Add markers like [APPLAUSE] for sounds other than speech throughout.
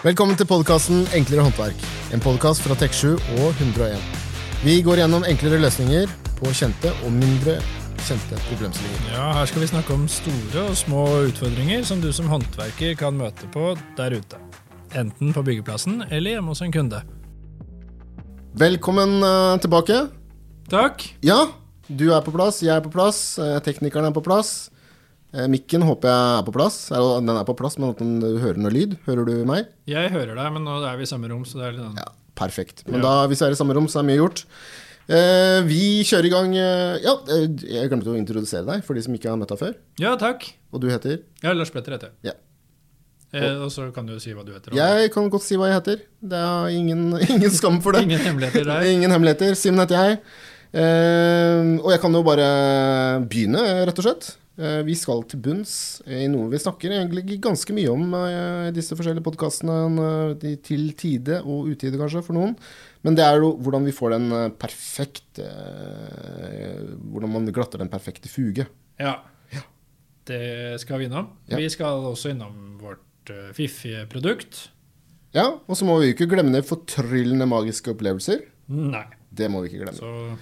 Velkommen til podkasten Enklere håndverk. En podkast fra Tek7 og 101. Vi går gjennom enklere løsninger på kjente og mindre kjente problemstillinger. Ja, Her skal vi snakke om store og små utfordringer som du som håndverker kan møte på der ute. Enten på byggeplassen eller hjemme hos en kunde. Velkommen eh, tilbake. Takk. Ja, du er på plass, jeg er på plass, eh, teknikeren er på plass. Eh, Mikken håper jeg er på plass. Den er på plass, men at den- du hører noe lyd. Hører du meg? Jeg hører deg, men nå er vi i samme rom, så det er litt annet. Ja, perfekt. Men Ja. da, hvis vi er i samme rom, så er mye gjort. Eh, vi kjører i gang eh, Ja, jeg glemte å introdusere deg for de som ikke har møtt deg før. Ja, takk. Og du heter? Ja, Lars Petter heter jeg. Ja. Eh, og så kan du si hva du heter. også. Jeg kan godt si hva jeg heter. Det er ingen, [LAUGHS] ingen skam for det. Ingen hemmeligheter der. [LAUGHS] Ingen hemmeligheter. Simen heter jeg. Eh, og jeg kan jo bare begynne, rett og slett. Eh, vi skal til bunns i noe vi snakker egentlig ganske mye om eh, i disse forskjellige podkastene. Eh, til tide og utide, kanskje, for noen. Men det er jo hvordan vi får den perfekte Hvordan man glatter den perfekte fuge. Ja. Det skal vi innom. Ja. Vi skal også innom vårt fiffige produkt. Ja, Og så må vi ikke glemme det fortryllende magiske opplevelser. Nei. Det må vi ikke glemme. Så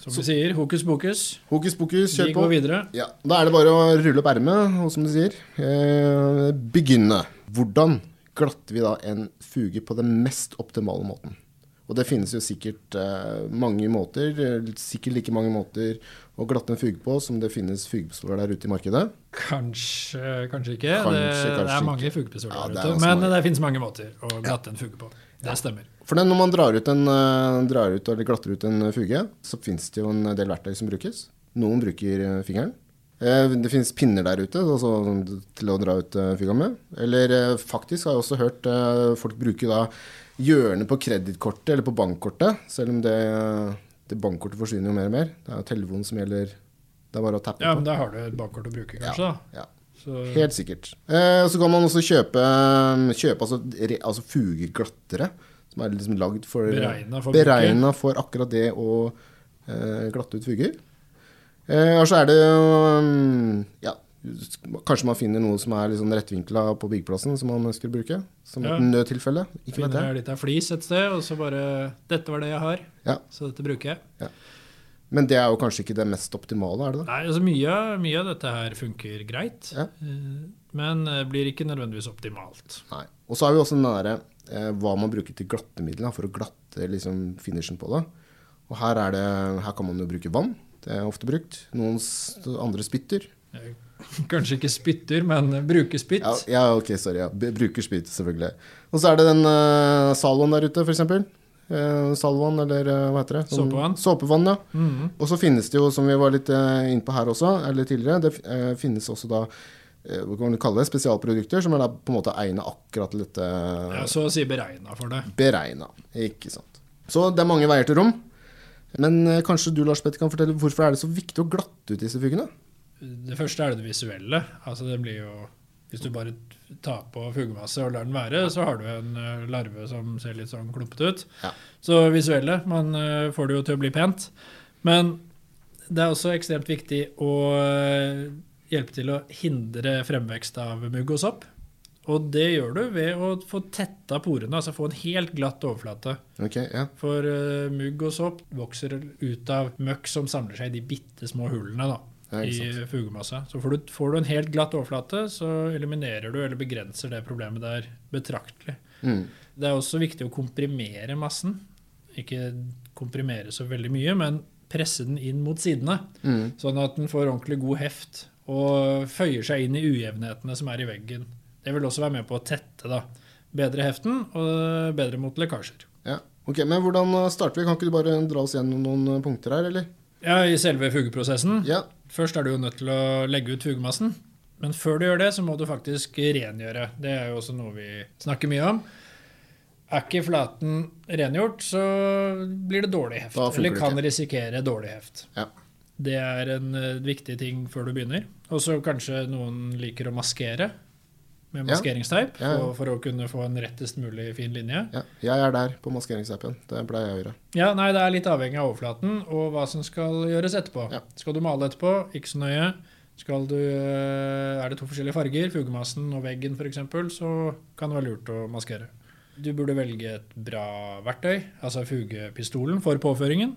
som vi sier, hokus pokus. Hokus pokus, Vi kjør på. går videre. Ja, Da er det bare å rulle opp ermet, og som du sier, eh, begynne. Hvordan glatter vi da en fuge på den mest optimale måten? Og det finnes jo sikkert eh, mange måter, sikkert like mange måter å glatte en fuge på som det finnes fugepistoler der ute i markedet. Kanskje, kanskje ikke. Kanskje, det, det er mange fugepistoler Ja, der er ute. Men mange. det finnes mange måter å glatte en fuge på. Det stemmer. For når man drar ut en, eh, drar ut, eller glatter ut en fuge, så finnes det jo en del verktøy som brukes. Noen bruker eh, fingeren. Eh, Det finnes pinner der ute altså, til å dra ut eh, fuga med. Eller eh, faktisk har jeg også hørt eh, folk bruke da hjørnet på kredittkortet eller på bankkortet, selv om det, det bankkortet forsvinner jo mer og mer. Det er jo telefonen som gjelder. Det er bare å tappe Ja, på. men der har du et bankkort å bruke, kanskje. Ja, Ja. Så, Helt sikkert. Eh, så kan man også kjøpe, kjøpe altså, re, altså fugeglattere, som er liksom lagd for Beregnet for beregnet for akkurat det å eh, glatte ut fugger. Eh, og så er det um, ja, Kanskje man finner noe som er litt sånn rettvinkla på byggeplassen, som man ønsker å bruke. Som Ja. et nødtilfelle. Ikke finner litt av flis et sted, og så bare 'Dette var det jeg har, Ja. så dette bruker jeg'. Men det er jo kanskje ikke det mest optimale, er det det? Nei, altså mye, mye av dette her funker greit, Ja. Eh, men eh, blir ikke nødvendigvis optimalt. Nei. Og så er vi også den derre eh, hva man bruker til glattemiddel for å glatte liksom, finishen på det. Og her, er det, her kan man jo bruke vann. Det er ofte brukt. Noen andre spytter. Eh, [LAUGHS] Kanskje ikke spytter, men bruker spytt. Ja, ja, ok, sorry. Ja. Bruker spytt, selvfølgelig. Og så er det den uh, salvoen der ute, f.eks. Uh, salvoen, eller eh, hva heter det? Som, Såpevann. Såpevann, ja. Mhm. Og så finnes det jo, som vi var litt uh, inne på her også, eller tidligere, det eh, finnes også da eh, hva kan du kalle det, spesialprodukter som er på en måte egnet akkurat til dette Ja, så å si beregna for det. beregna. Ikke sant. Så det er mange veier til rom. Men eh, kanskje du, Lars Petter, kan fortelle hvorfor er det så viktig å glatte ut disse fuggene? Det første er det visuelle. Altså det blir jo Hvis du bare tar på fugemasse og lar den være, så har du en eh, larve som ser litt sånn klumpete ut. Ja. Så visuelle. Man eh, får det jo til å bli pent. Men det er også ekstremt viktig å eh, hjelpe til å hindre fremvekst av mugg og sopp. Og det gjør du ved å få tetta porene, altså få en helt glatt overflate. Okay, ja. For uh, mugg og sopp vokser ut av møkk som samler seg i de bitte små hullene da, Ja, i fugemassa. Så får du, får du en helt glatt overflate, så eliminerer du eller begrenser det problemet der betraktelig. Mm. Det er også viktig å komprimere massen. Ikke komprimere så veldig mye, men presse den inn mot sidene. Mm. Sånn at den får ordentlig god heft og føyer seg inn i ujevnhetene som er i veggen. Det vil også være med på å tette. da. Bedre heften og bedre mot lekkasjer. ja. Ok, Men hvordan starter vi? Kan ikke du bare dra oss gjennom noen eh, punkter her, eller? Ja, I selve fugeprosessen. Ja. Først er du jo nødt til å legge ut fugemassen. Men før du gjør det, så må du faktisk rengjøre. Det er jo også noe vi snakker mye om. Er ikke flaten rengjort, så blir det dårlig heft. Eller kan ikke. risikere dårlig heft. Ja. Det er en eh, viktig ting før du begynner. Og så kanskje noen liker å maskere med maskeringsteip Ja, ja. For, for å kunne få en rettest mulig fin linje. ja. Jeg er der på maskeringsteipen. Det pleier jeg å gjøre. Ja, nei, Det er litt avhengig av overflaten og hva som skal gjøres etterpå. Ja. Skal du male etterpå, ikke så nøye. Du, eh, er det to forskjellige farger, fugemassen og veggen f.eks., så kan det være lurt å maskere. Du burde velge et bra verktøy, altså fugepistolen, for påføringen.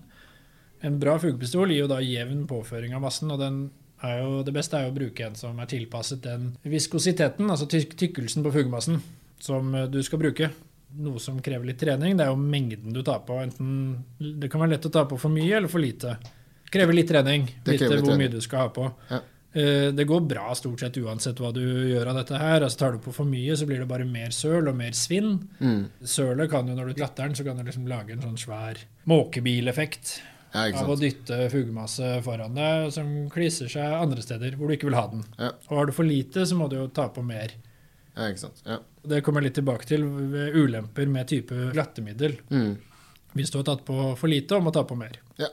En bra fugepistol gir jo da jevn påføring av massen, og den er jo, det beste er jo å bruke en som er tilpasset den viskositeten, altså tyk tykkelsen på fugemassen, som eh, du skal bruke. Noe som krever litt trening, det er jo mengden du tar på. Enten, det kan være lett å ta på for mye eller for lite. Det krever litt trening, vite hvor trening. mye du skal ha på. Ja. Eh, Det går bra stort sett uansett hva du gjør av dette her. Altså Tar du på for mye, så blir det bare mer søl og mer svinn. Mm. Sølet kan jo, når du glatter den, så kan du liksom lage en sånn svær måkebileffekt Ja, av å dytte fugemasse foran deg som kliser seg andre steder hvor du ikke vil ha den. Ja. Og har du for lite, så må du jo ta på mer. Ja, ikke sant. Ja. Det kommer jeg litt tilbake til ved ulemper med type glattemiddel. Mm. Hvis du har tatt på for lite og må ta på mer. Ja.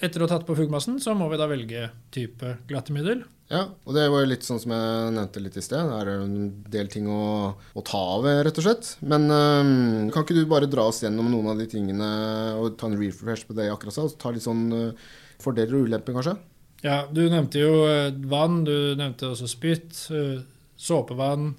Etter å ha tatt på fuggmassen, så må vi da velge type glattemiddel. ja, og det var jo litt sånn som jeg nevnte litt i sted. Det er en del ting å, å ta av, rett og slett. Men øhm, kan ikke du bare dra oss gjennom noen av de tingene og ta en refresh på det jeg akkurat sa? og Ta litt sånn øh, fordeler og ulemper, kanskje? Ja, du nevnte jo eh, vann, du nevnte også spytt, øh, såpevann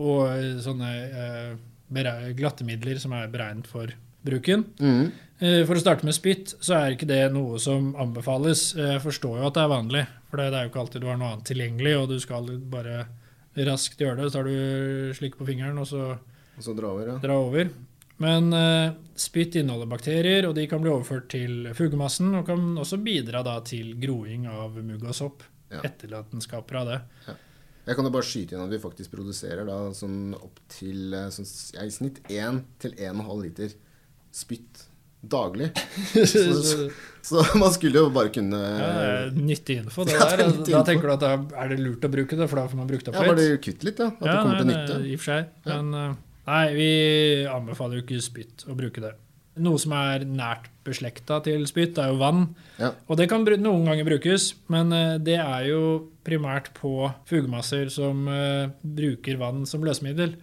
og sånne øh, glattemidler som er beregnet for bruken. Mm. Eh, For å starte med spytt, så er ikke det noe som anbefales. Jeg forstår jo at det er vanlig, for det er jo ikke alltid du har noe annet tilgjengelig, og du skal bare raskt gjøre det. Så tar du slikk på fingeren, og så Og så dra over, ja. dra over. Men uh, spytt inneholder bakterier, og de kan bli overført til fugemassen, og kan også bidra da til groing av mugg og sopp. Ja. Etterlatenskaper av det. Jeg kan jo bare skyte inn at vi faktisk produserer da sånn opp til eh, sånn, ja, i snitt 1 til 1,5 liter spytt daglig. [LAUGHS] Så- Så man skulle jo bare kunne Ja, nyttig info. Det Ja, det er Da tenker du at da er det lurt å bruke det, for da får man brukt opp Ja, litt. bare kutt litt, ja. At det kommer til nytte. det- I og for seg. Ja. Men eh, nei, vi anbefaler jo ikke spytt å bruke det. Noe som er nært beslekta til spytt, er jo vann. Ja. Og det kan noen ganger brukes, men eh, det er jo primært på fugemasser som eh, bruker vann som løsemiddel.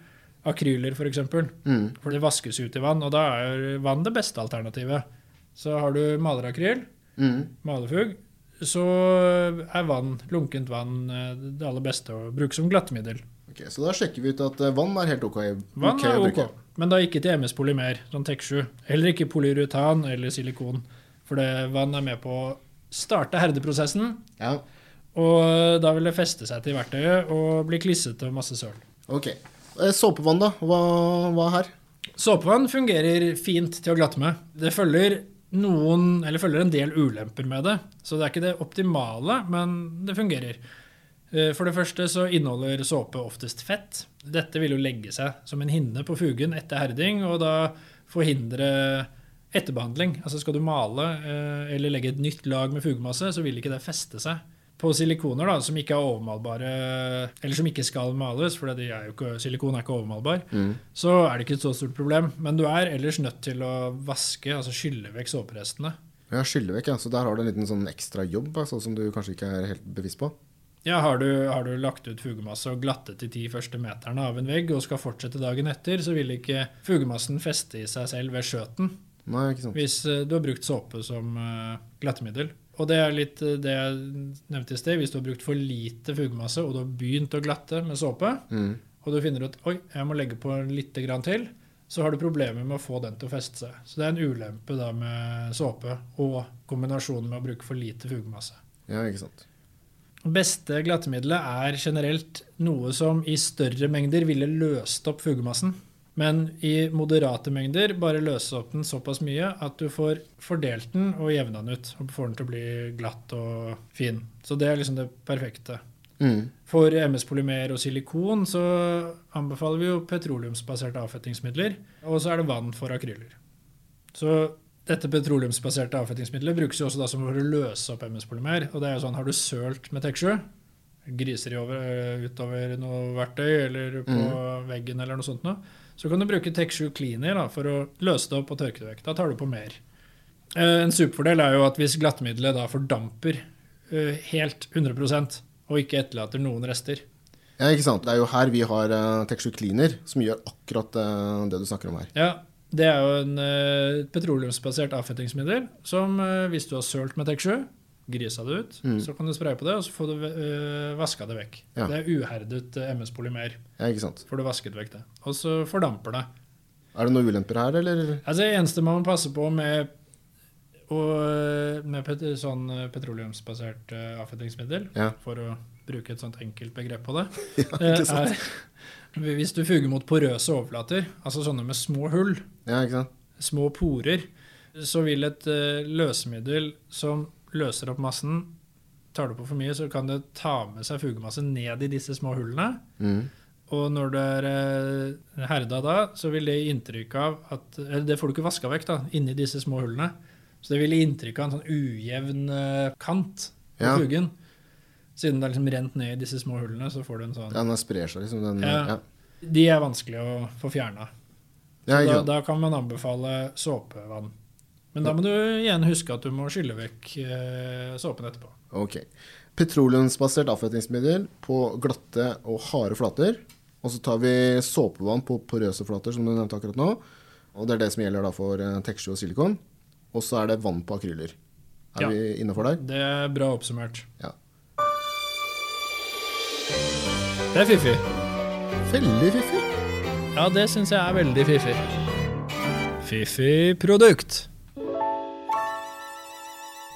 Akryler, f.eks. Mm. For det vaskes ut i vann, og da er vann det beste alternativet. Så har du malerakryl, Mm. malefugg, så er vann, lunkent vann, eh, det aller beste å bruke som glattemiddel. Ok, Så da sjekker vi ut at eh, vann er helt ok, Vann ok er ok, men da ikke til MS polymer, sånn TEK7. Heller ikke polyrutan eller silikon, for det, vann er med på å starte herdeprosessen, Ja, og da vil det feste seg til verktøyet og bli klissete og masse søl. ok. Eh, Såpevann, da? Hva, hva her? Såpevann fungerer fint til å glatte med. Det følger noen, eller følger en del ulemper med det, så det er ikke det optimale, men det fungerer. Eh, For det første så inneholder såpe oftest fett. Dette vil jo legge seg som en hinne på fugen etter herding, og da forhindre etterbehandling. Altså skal du male eh, eller legge et nytt lag med fugemasse, så vil ikke det feste seg. På silikoner da, som ikke er overmalbare, eller som ikke skal males, for de er jo ikke, silikon er ikke overmalbar, Mm. så er det ikke et så stort problem. Men du er ellers nødt til å vaske, altså skylle vekk såperestene. Ja, skylle vekk, ja. Så der har du en liten sånn ekstra jobb, altså, som du kanskje ikke er helt bevisst på. Ja, har du, har du lagt ut fugemasse og glattet de ti første meterne av en vegg og skal fortsette dagen etter, så vil ikke fugemassen feste i seg selv ved skjøten Nei, ikke sant. hvis eh, du har brukt såpe som eh, glattemiddel. Og det er litt eh, det jeg nevnte i sted. Hvis du har brukt for lite fugemasse og du har begynt å glatte med såpe, Mm. og du finner ut oi, jeg må legge på litt grann til, så har du problemer med å få den til å feste seg. Så det er en ulempe da med såpe og kombinasjonen med å bruke for lite fugemasse. Ja, ikke sant. Beste glattemiddelet er generelt noe som i større mengder ville løst opp fugemassen. Men i moderate mengder bare løse opp den såpass mye at du får fordelt den og jevna den ut. Og får den til å bli glatt og fin. Så det er liksom det perfekte. Mm. For MS-polymer og silikon så anbefaler vi jo petroleumsbaserte avfettingsmidler. Og så er det vann for akryler. Så dette petroleumsbaserte avfettingsmiddelet brukes jo også da som for å løse opp MS-polymer. Og det er jo sånn, har du sølt med Tek7, griser i over, øh, utover noe verktøy eller på veggen eller noe sånt noe, så kan du bruke Tech7 Cleaner da, for å løse det opp og tørke det vekk. Da tar du på mer. Eh, En superfordel er jo at hvis glattmiddelet da fordamper eh, helt 100% og ikke etterlater noen rester, Ja, ikke sant. Det er jo her vi har Tech7 Cleaner, som gjør akkurat eh, det du snakker om her. Ja, det er jo en eh, petroleumsbasert avfettingsmiddel som eh, hvis du har sølt med Tek7, grisa det ut, Mm. så kan du spraye på det, og så får du uh, vaska det vekk. Ja. Det er uherdet eh, MS-polymer. Ja, ikke sant. Får du vasket vekk det. Og så fordamper det. Er det noen ulemper her, eller? Altså, det eneste man må passe på med, og, med pet, sånn petroleumsbasert uh, avfettingsmiddel, Ja. for å bruke et sånt enkelt begrep på det, [LAUGHS] Ja, eh, ikke sant? er hvis du fuger mot porøse overflater, altså sånne med små hull, Ja, ikke sant? små porer, så vil et uh, løsemiddel som løser opp massen Tar du på for mye, så kan det ta med seg fugemasse ned i disse små hullene. Mm. Og når du er eh, herda da, så vil det gi inntrykk av at Eller det får du ikke vaska vekk da, inni disse små hullene. Så det vil gi inntrykk av en sånn ujevn eh, kant på Ja. fugen. Siden det er liksom rent ned i disse små hullene, så får du en sånn Ja, den sprer seg liksom. Den, Ja. ja. De er vanskelig å få fjerna. Ja, Da, da kan man anbefale såpevann. Men da må du igjen huske at du må skylle vekk eh, såpen etterpå. Ok. Petroleumsbasert avfettingsmiddel på glatte og harde flater. Og så tar vi såpevann på porøse flater, som du nevnte akkurat nå. Og det er det som gjelder da for eh, og silikon. Og så er det vann på akryler. Er Ja. vi innafor der? Det er bra oppsummert. Ja. Det er fiffig. Veldig fiffig. Ja, det syns jeg er veldig fiffig. Fiffig produkt.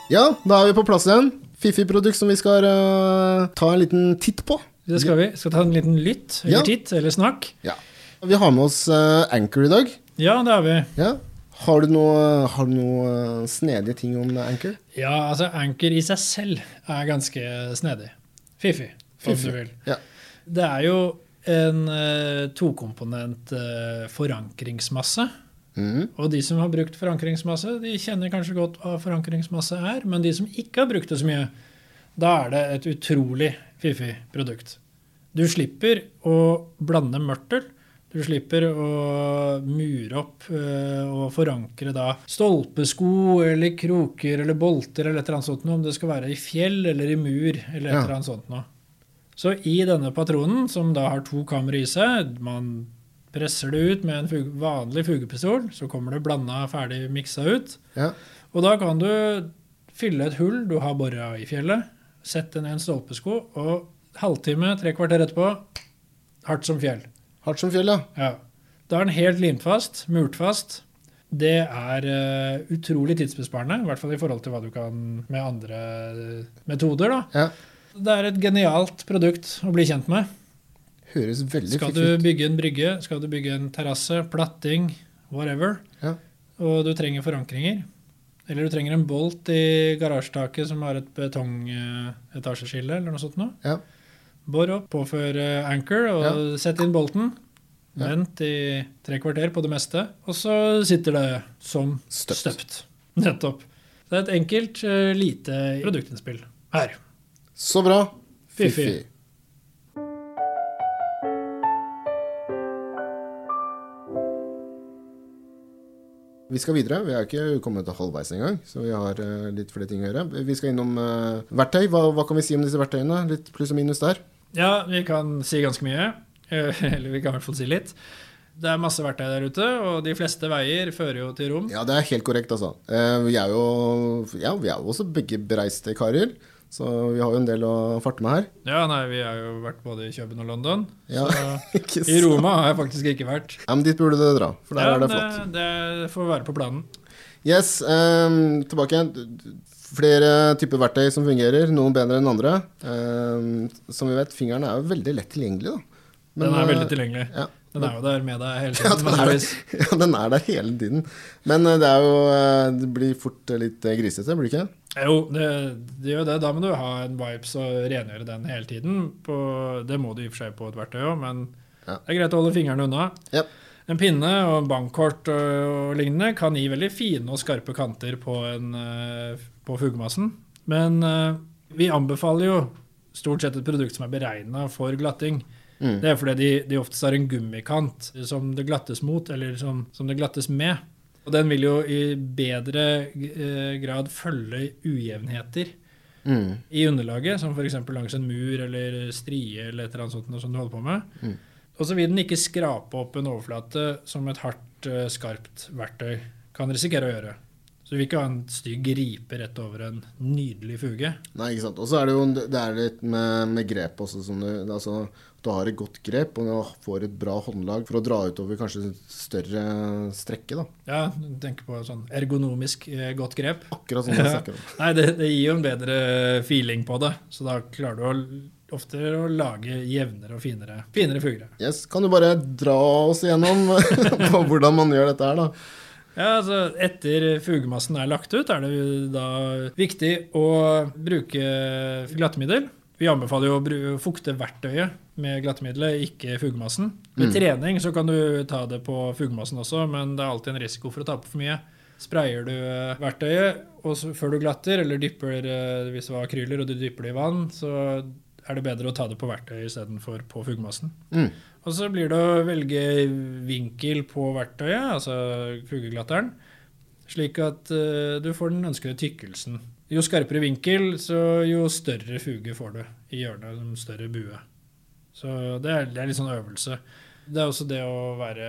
Ja, da er vi på plass igjen. Fiffig produkt som vi skal uh, ta en liten titt på. Det skal vi. Skal ta en liten lytt, eller Ja. titt, eller snakk. Ja. Vi har med oss uh, Anchor i dag. Ja, det har vi. Ja. Har du noen noe eh, snedige ting om Anchor? Ja, altså Anchor i seg selv er ganske snedig. Fiffig, om du vil. Ja. Det er jo en uh, tokomponent uh, forankringsmasse. Mhm. Og de som har brukt forankringsmasse, de kjenner kanskje godt hva forankringsmasse er. Men de som ikke har brukt det så mye, da er det et utrolig fiffig produkt. Du slipper å blande mørtel. Du slipper å mure opp eh, og forankre da stolpesko eller kroker eller bolter eller et eller annet sånt noe, om det skal være i fjell eller i mur eller et Ja. eller annet sånt noe. Så i denne patronen, som da har to kamre i seg, man presser det ut med en fug vanlig fugepistol, så kommer det blanda ferdig miksa ut. Ja. Og da kan du fylle et hull du har bora i fjellet, sette ned en stolpesko, og halvtime, tre kvarter etterpå, hardt som fjell. Hardt som fjell, ja. Ja. Da er den helt limt fast, murt fast. Det er uh, utrolig tidsbesparende, i hvert fall i forhold til hva du kan med andre metoder. da. ja. Det er et genialt produkt å bli kjent med. Høres veldig Skal du bygge en brygge, skal du bygge en terrasse, platting, whatever, Ja. og du trenger forankringer, eller du trenger en bolt i garasjetaket som har et betongetasjeskille, eller noe sånt noe, Ja. bor opp, påfør anchor og sett inn bolten. Vent i tre kvarter på det meste, og så sitter det som Støpt. støpt. [LAUGHS] Nettopp. Det er et enkelt, eh, lite produktinnspill her. Så bra. Fiffig. Vi skal videre. Vi er ikke kommet til halvveis engang, så vi har uh, litt flere ting å gjøre. Vi skal innom uh, verktøy. Hva, hva kan vi si om disse verktøyene? Litt pluss og minus der. Ja, vi kan si ganske mye. [LAUGHS] Eller vi kan i hvert fall si litt. Det er masse verktøy der ute, og de fleste veier fører jo til rom. Ja, det er helt korrekt, altså. Eh, vi er jo ja, vi er jo også begge bereiste karer, så vi har jo en del å farte med her. Ja, nei, vi har jo vært både i København og London. Ja, Så [LAUGHS] i Roma har jeg faktisk ikke vært. Ja, men dit burde du dra, for der ja, er det flott. Det, det får være på planen. Yes, um, tilbake. Flere typer verktøy som fungerer, noen bedre enn andre. Um, som vi vet, fingeren er jo veldig lett tilgjengelig. Da. Men, Den er veldig eh, tilgjengelig. Ja, Den er jo der med deg hele Ja, tiden. den er, der, [LAUGHS] ja, den er der hele tiden. Men eh, det jo eh, Det blir fort litt grisete, blir det ikke? Jo, det, det gjør det. Da må du ha en vibes og rengjøre den hele tiden. På, det må du i og for seg på et verktøy òg, men Ja. det er greit å holde fingrene unna. Yep. En pinne og en bankkort og, og lignende kan gi veldig fine og skarpe kanter på, en, eh, på fugemassen. Men eh, vi anbefaler jo stort sett et produkt som er beregna for glatting. Mm. Det er fordi de, de oftest har en gummikant som det glattes mot, eller som, som det glattes med. Og den vil jo i bedre eh, grad følge ujevnheter Mm. i underlaget, som f.eks. langs en mur eller strie eller et eller annet sånt som du holder på med. Mm. Og så vil den ikke skrape opp en overflate som et hardt, eh, skarpt verktøy kan risikere å gjøre. Så du vil ikke ha en stygg ripe rett over en nydelig fuge. Nei, ikke sant. Og så er det jo det er litt med, med grep også. Som du, altså, du har et godt grep og får et bra håndlag for å dra utover kanskje større strekke. da. Ja, du tenker på sånn ergonomisk eh, godt grep. Akkurat sånn jeg snakker om. [LAUGHS] Nei, det, det, gir jo en bedre feeling på det. Så da klarer du å, ofte å lage jevnere og finere, finere fugler. Yes, Kan du bare dra oss igjennom [LAUGHS] på hvordan man gjør dette her, da? Ja, altså Etter fugemassen er lagt ut, er det da viktig å bruke glattemiddel. Vi anbefaler jo å fukte verktøyet med glattemiddelet, ikke fugemassen. Ved Mm. trening så kan du ta det på fugemassen også, men det er alltid en risiko for å ta på for mye. Sprayer du eh, verktøyet og så, før du glatter, eller dypper eh, hvis det var akryler og du dypper det i vann, så er det bedre å ta det på verktøyet istedenfor på fugemassen. Mm. Og så blir det å velge vinkel på verktøyet, altså fugeglatteren, slik at eh, du får den ønskede tykkelsen. Jo skarpere vinkel, så jo større fuge får du i hjørnet, en større bue. Så det er, det er litt sånn øvelse. Det er også det å være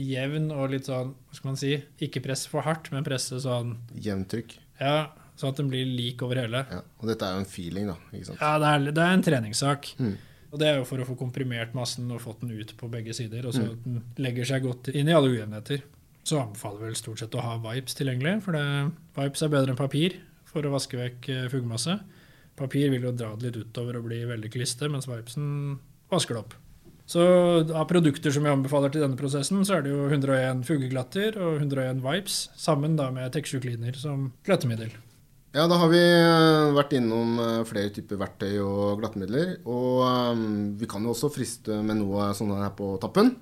jevn og litt sånn, hva skal man si, ikke presse for hardt, men presse sånn, Jevnt trykk. ja, sånn at den blir lik over hele. Ja. Og dette er jo en feeling, da. ikke sant? Ja, det er, det er en treningssak. Mm. Og det er jo for å få komprimert massen og fått den ut på begge sider, og så at den legger seg godt inn i alle ujevnheter. Så anbefaler vi vel stort sett å ha Vipes tilgjengelig, for det, Vipes er bedre enn papir for å vaske vekk eh, fugemasse. Papir vil jo dra det litt utover og bli veldig kliste, mens Vipesen vasker det opp. Så av produkter som jeg anbefaler til denne prosessen, så er det jo 101 fugeglatter og 101 Vipes, sammen da med Tech7 Cleaner som glattemiddel. Ja, da har vi eh, vært innom eh, flere typer verktøy og glattemidler. Og vi kan jo også friste med noe sånne her på tappen.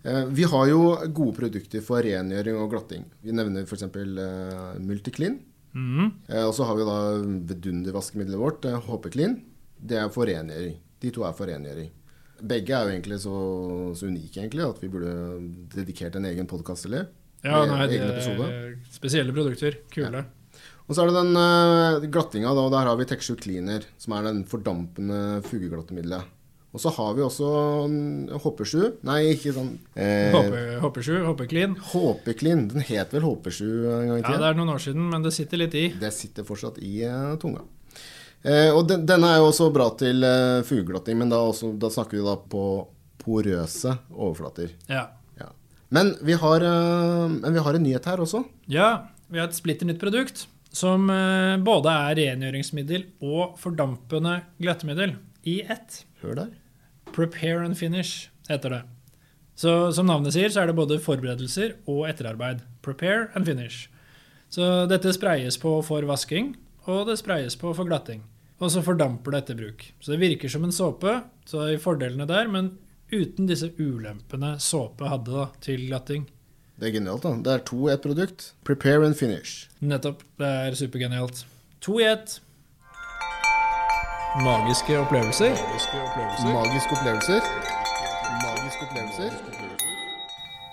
Vi har jo gode produkter for rengjøring og glatting. Vi nevner f.eks. Multiclean. Eh, Og så har vi da vidundervaskemiddelet vårt, eh, HP Clean. Det er for rengjøring. De to er for rengjøring. Begge er jo egentlig så, så unike egentlig, at vi burde dedikert en egen podkast til det. Ja, nei, det er spesielle produkter. Kule. Og så er det den uh, glattinga, da, der har vi Texture Cleaner, som er den fordampende fugeglattemiddelet. Og så har vi også Hoppesju. HP7 Nei, ikke sånn eh, HP7, HP Clean. Den het vel HP7 en gang i Ja, tida? det er noen år siden, men det sitter litt i. Det sitter fortsatt i eh, tunga. Eh, og den, denne er jo også bra til eh, fugeglatting, men da, også, da snakker vi da på porøse overflater. Ja. Ja. Men, vi har, eh, men vi har en nyhet her også. ja, vi har et splitter nytt produkt som eh, både er rengjøringsmiddel og fordampende glattemiddel i ett. Hør der. Prepare and finish heter det. Så som navnet sier, så er det både forberedelser og etterarbeid. Prepare and finish. Så dette spreies på for vasking, og det spreies på for glatting. Og så fordamper det etter bruk. Så det virker som en såpe, så er fordelene der, men uten disse ulempene såpe hadde da, til glatting. Det er genialt, da. Det er to i ett produkt. Prepare and finish. Nettopp. Det er supergenialt. To i ett. Magiske opplevelser. Magiske opplevelser. Magiske opplevelser.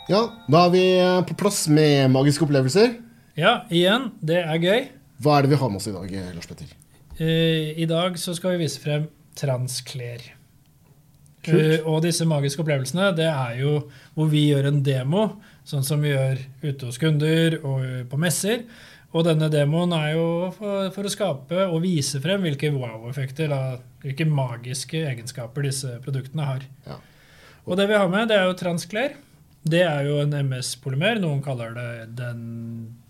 Ja, da er vi eh, på plass med magiske opplevelser. Ja, igjen, det er gøy. Hva er det vi har med oss i dag, eh, Lars Petter? Eh, I dag så skal vi vise frem transklær. Kult. Eh, og disse magiske opplevelsene, det er jo hvor vi gjør en demo, sånn som vi gjør ute hos kunder og på messer. Og denne demoen er jo for, for å skape og vise frem hvilke wow-effekter, hvilke magiske egenskaper disse produktene har. Ja. Og det vi har med, det er jo transklær. Det er jo en MS-polymer. Noen kaller det den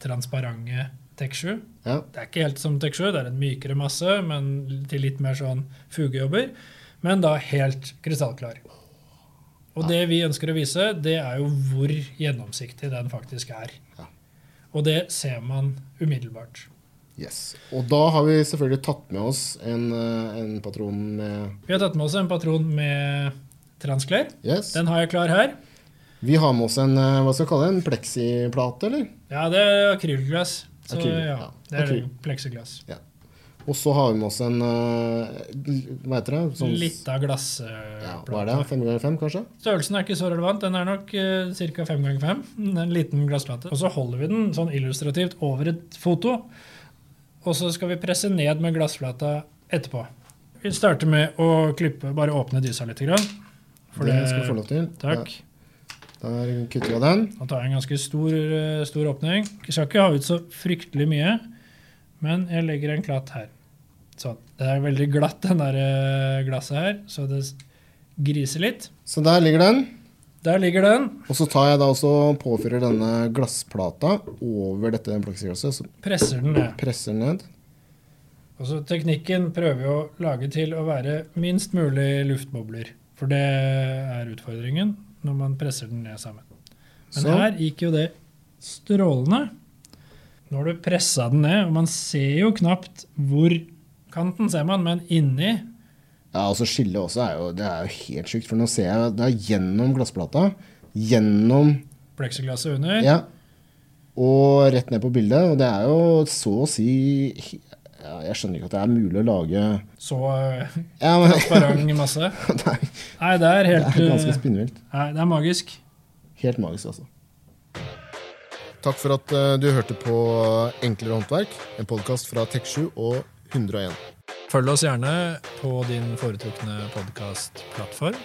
transparente Tech7. Ja. Det er ikke helt som Tech7, det er en mykere masse, men til litt mer sånn fugejobber. Men da helt krystallklar. Og det vi ønsker å vise, det er jo hvor gjennomsiktig den faktisk er. Ja. Og det ser man umiddelbart. Yes. Og da har vi selvfølgelig tatt med oss en, eh, en patron med Vi har tatt med oss en patron med transklær. Yes. Den har jeg klar her. Vi har med oss en eh, hva skal jeg kalle det, en pleksiplate, eller? Ja, det er akrylglass. Så Akryl, ja, ja. det er Akryl. pleksiglass. Og så har vi med oss en eh, Hva heter det? Sånn- Lita glassplate. ja. Hva er det? Fem ganger fem, kanskje? Størrelsen er ikke så relevant. Den er nok uh, ca. 5 ganger 5 En liten glassplate. Og så holder vi den sånn illustrativt over et foto. Og så skal vi presse ned med glassflata etterpå. Vi starter med å klippe, bare åpne dysa litt. For det skal du få lov til. Takk. Der kutter vi av den. Da tar jeg en ganske stor, eh, stor åpning. Jeg skal ikke ha ut så fryktelig mye, men jeg legger en klatt her. Sånn. Det er veldig glatt, den der eh, glasset her, så det griser litt. Så der ligger den. Der ligger den. Og så tar jeg da også påfyrer påfører denne glassplata over dette plexiglasset. Så Presser den ned. presser den ned. Og så Teknikken prøver vi å lage til å være minst mulig luftbobler. For det er utfordringen når man presser den ned sammen. Men Så. her gikk jo det strålende. Nå har du pressa den ned, og man ser jo knapt hvor kanten ser man, men inni Ja, altså Skillet også er jo, det er jo helt sjukt, for nå ser jeg det er gjennom glassplata, gjennom Plexiglasset under. Ja. Og rett ned på bildet. Og det er jo så å si ja, Jeg skjønner ikke at det er mulig å lage Så eh, [LAUGHS] ja, men, transparent masse. [LAUGHS] det, er, Nei, det er det er ganske eh, spinnvilt. Nei, det er magisk. Helt magisk, altså. Takk for at eh, du hørte på Enklere håndverk, en podkast fra Tek7 og 101. Følg oss gjerne på din foretrukne podkastplattform.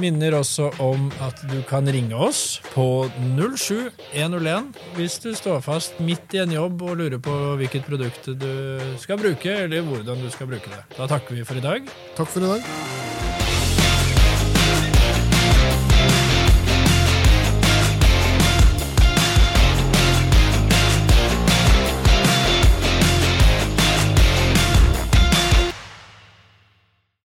Minner også om at du kan ringe oss på 07101 hvis du står fast midt i en jobb og lurer på hvilket produkt du skal bruke, eller hvordan du skal bruke det. Da takker vi for i dag. Takk for i dag.